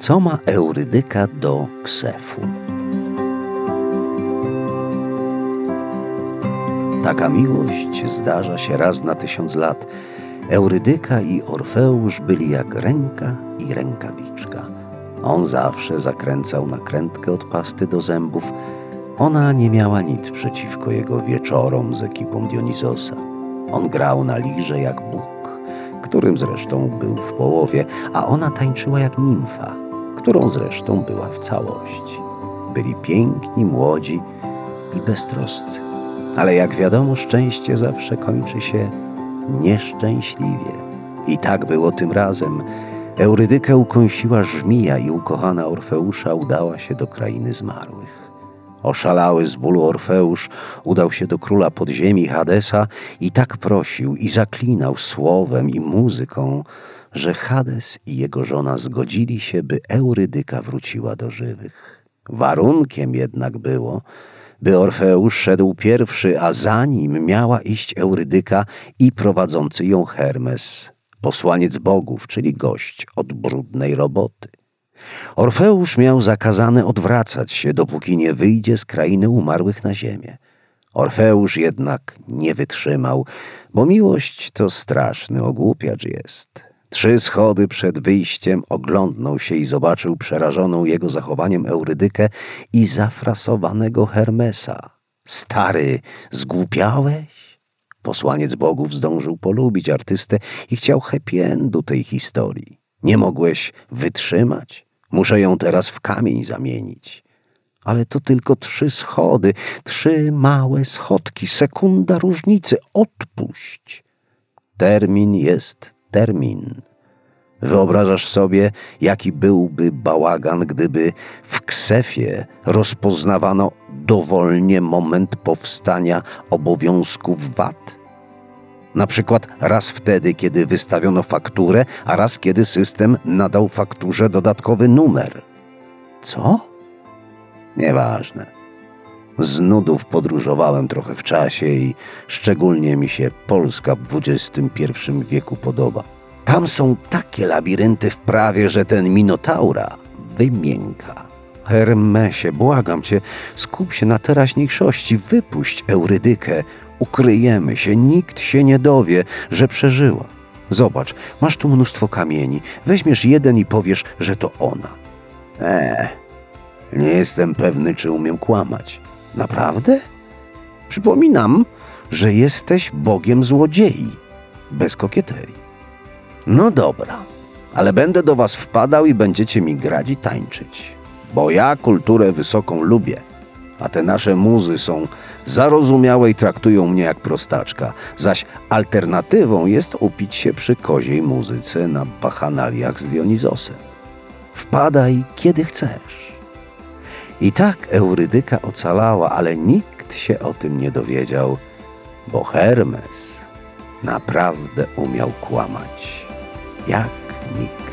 Co ma Eurydyka do ksefu? Taka miłość zdarza się raz na tysiąc lat. Eurydyka i Orfeusz byli jak ręka i rękawiczka. On zawsze zakręcał nakrętkę od pasty do zębów. Ona nie miała nic przeciwko jego wieczorom z ekipą Dionizosa. On grał na lirze jak Bóg, którym zresztą był w połowie, a ona tańczyła jak nimfa, którą zresztą była w całości. Byli piękni, młodzi i beztroscy. Ale jak wiadomo, szczęście zawsze kończy się nieszczęśliwie. I tak było tym razem. Eurydykę ukąsiła żmija i ukochana Orfeusza udała się do krainy zmarłych. Oszalały z bólu Orfeusz udał się do króla podziemi Hadesa i tak prosił i zaklinał słowem i muzyką, że Hades i jego żona zgodzili się, by Eurydyka wróciła do żywych. Warunkiem jednak było, by Orfeusz szedł pierwszy, a za nim miała iść Eurydyka i prowadzący ją Hermes, posłaniec bogów, czyli gość od brudnej roboty. Orfeusz miał zakazane odwracać się, dopóki nie wyjdzie z krainy umarłych na ziemię. Orfeusz jednak nie wytrzymał, bo miłość to straszny ogłupiacz jest. Trzy schody przed wyjściem oglądnął się i zobaczył przerażoną jego zachowaniem Eurydykę i zafrasowanego Hermesa. Stary, zgłupiałeś? Posłaniec bogów zdążył polubić artystę i chciał happy endu tej historii. Nie mogłeś wytrzymać? Muszę ją teraz w kamień zamienić. Ale to tylko trzy schody, trzy małe schodki, sekunda różnicy. Odpuść. Termin jest termin. Wyobrażasz sobie, jaki byłby bałagan, gdyby w ksefie rozpoznawano dowolnie moment powstania obowiązków VAT? Na przykład raz wtedy, kiedy wystawiono fakturę, a raz kiedy system nadał fakturze dodatkowy numer. Co? Nieważne. Z nudów podróżowałem trochę w czasie i szczególnie mi się Polska w XXI wieku podoba. Tam są takie labirynty w prawie, że ten Minotaura wymięka. Hermesie, błagam cię, skup się na teraźniejszości, wypuść Eurydykę, ukryjemy się, nikt się nie dowie, że przeżyła. Zobacz, masz tu mnóstwo kamieni, weźmiesz jeden i powiesz, że to ona. Eee, nie jestem pewny, czy umiem kłamać. Naprawdę? Przypominam, że jesteś bogiem złodziei, bez kokieterii. No dobra, ale będę do was wpadał i będziecie mi grać i tańczyć, bo ja kulturę wysoką lubię, a te nasze muzy są zarozumiałe i traktują mnie jak prostaczka, zaś alternatywą jest upić się przy koziej muzyce na bachanaliach z Dionizosem. Wpadaj, kiedy chcesz. I tak Eurydyka ocalała, ale nikt się o tym nie dowiedział, bo Hermes naprawdę umiał kłamać jak nikt.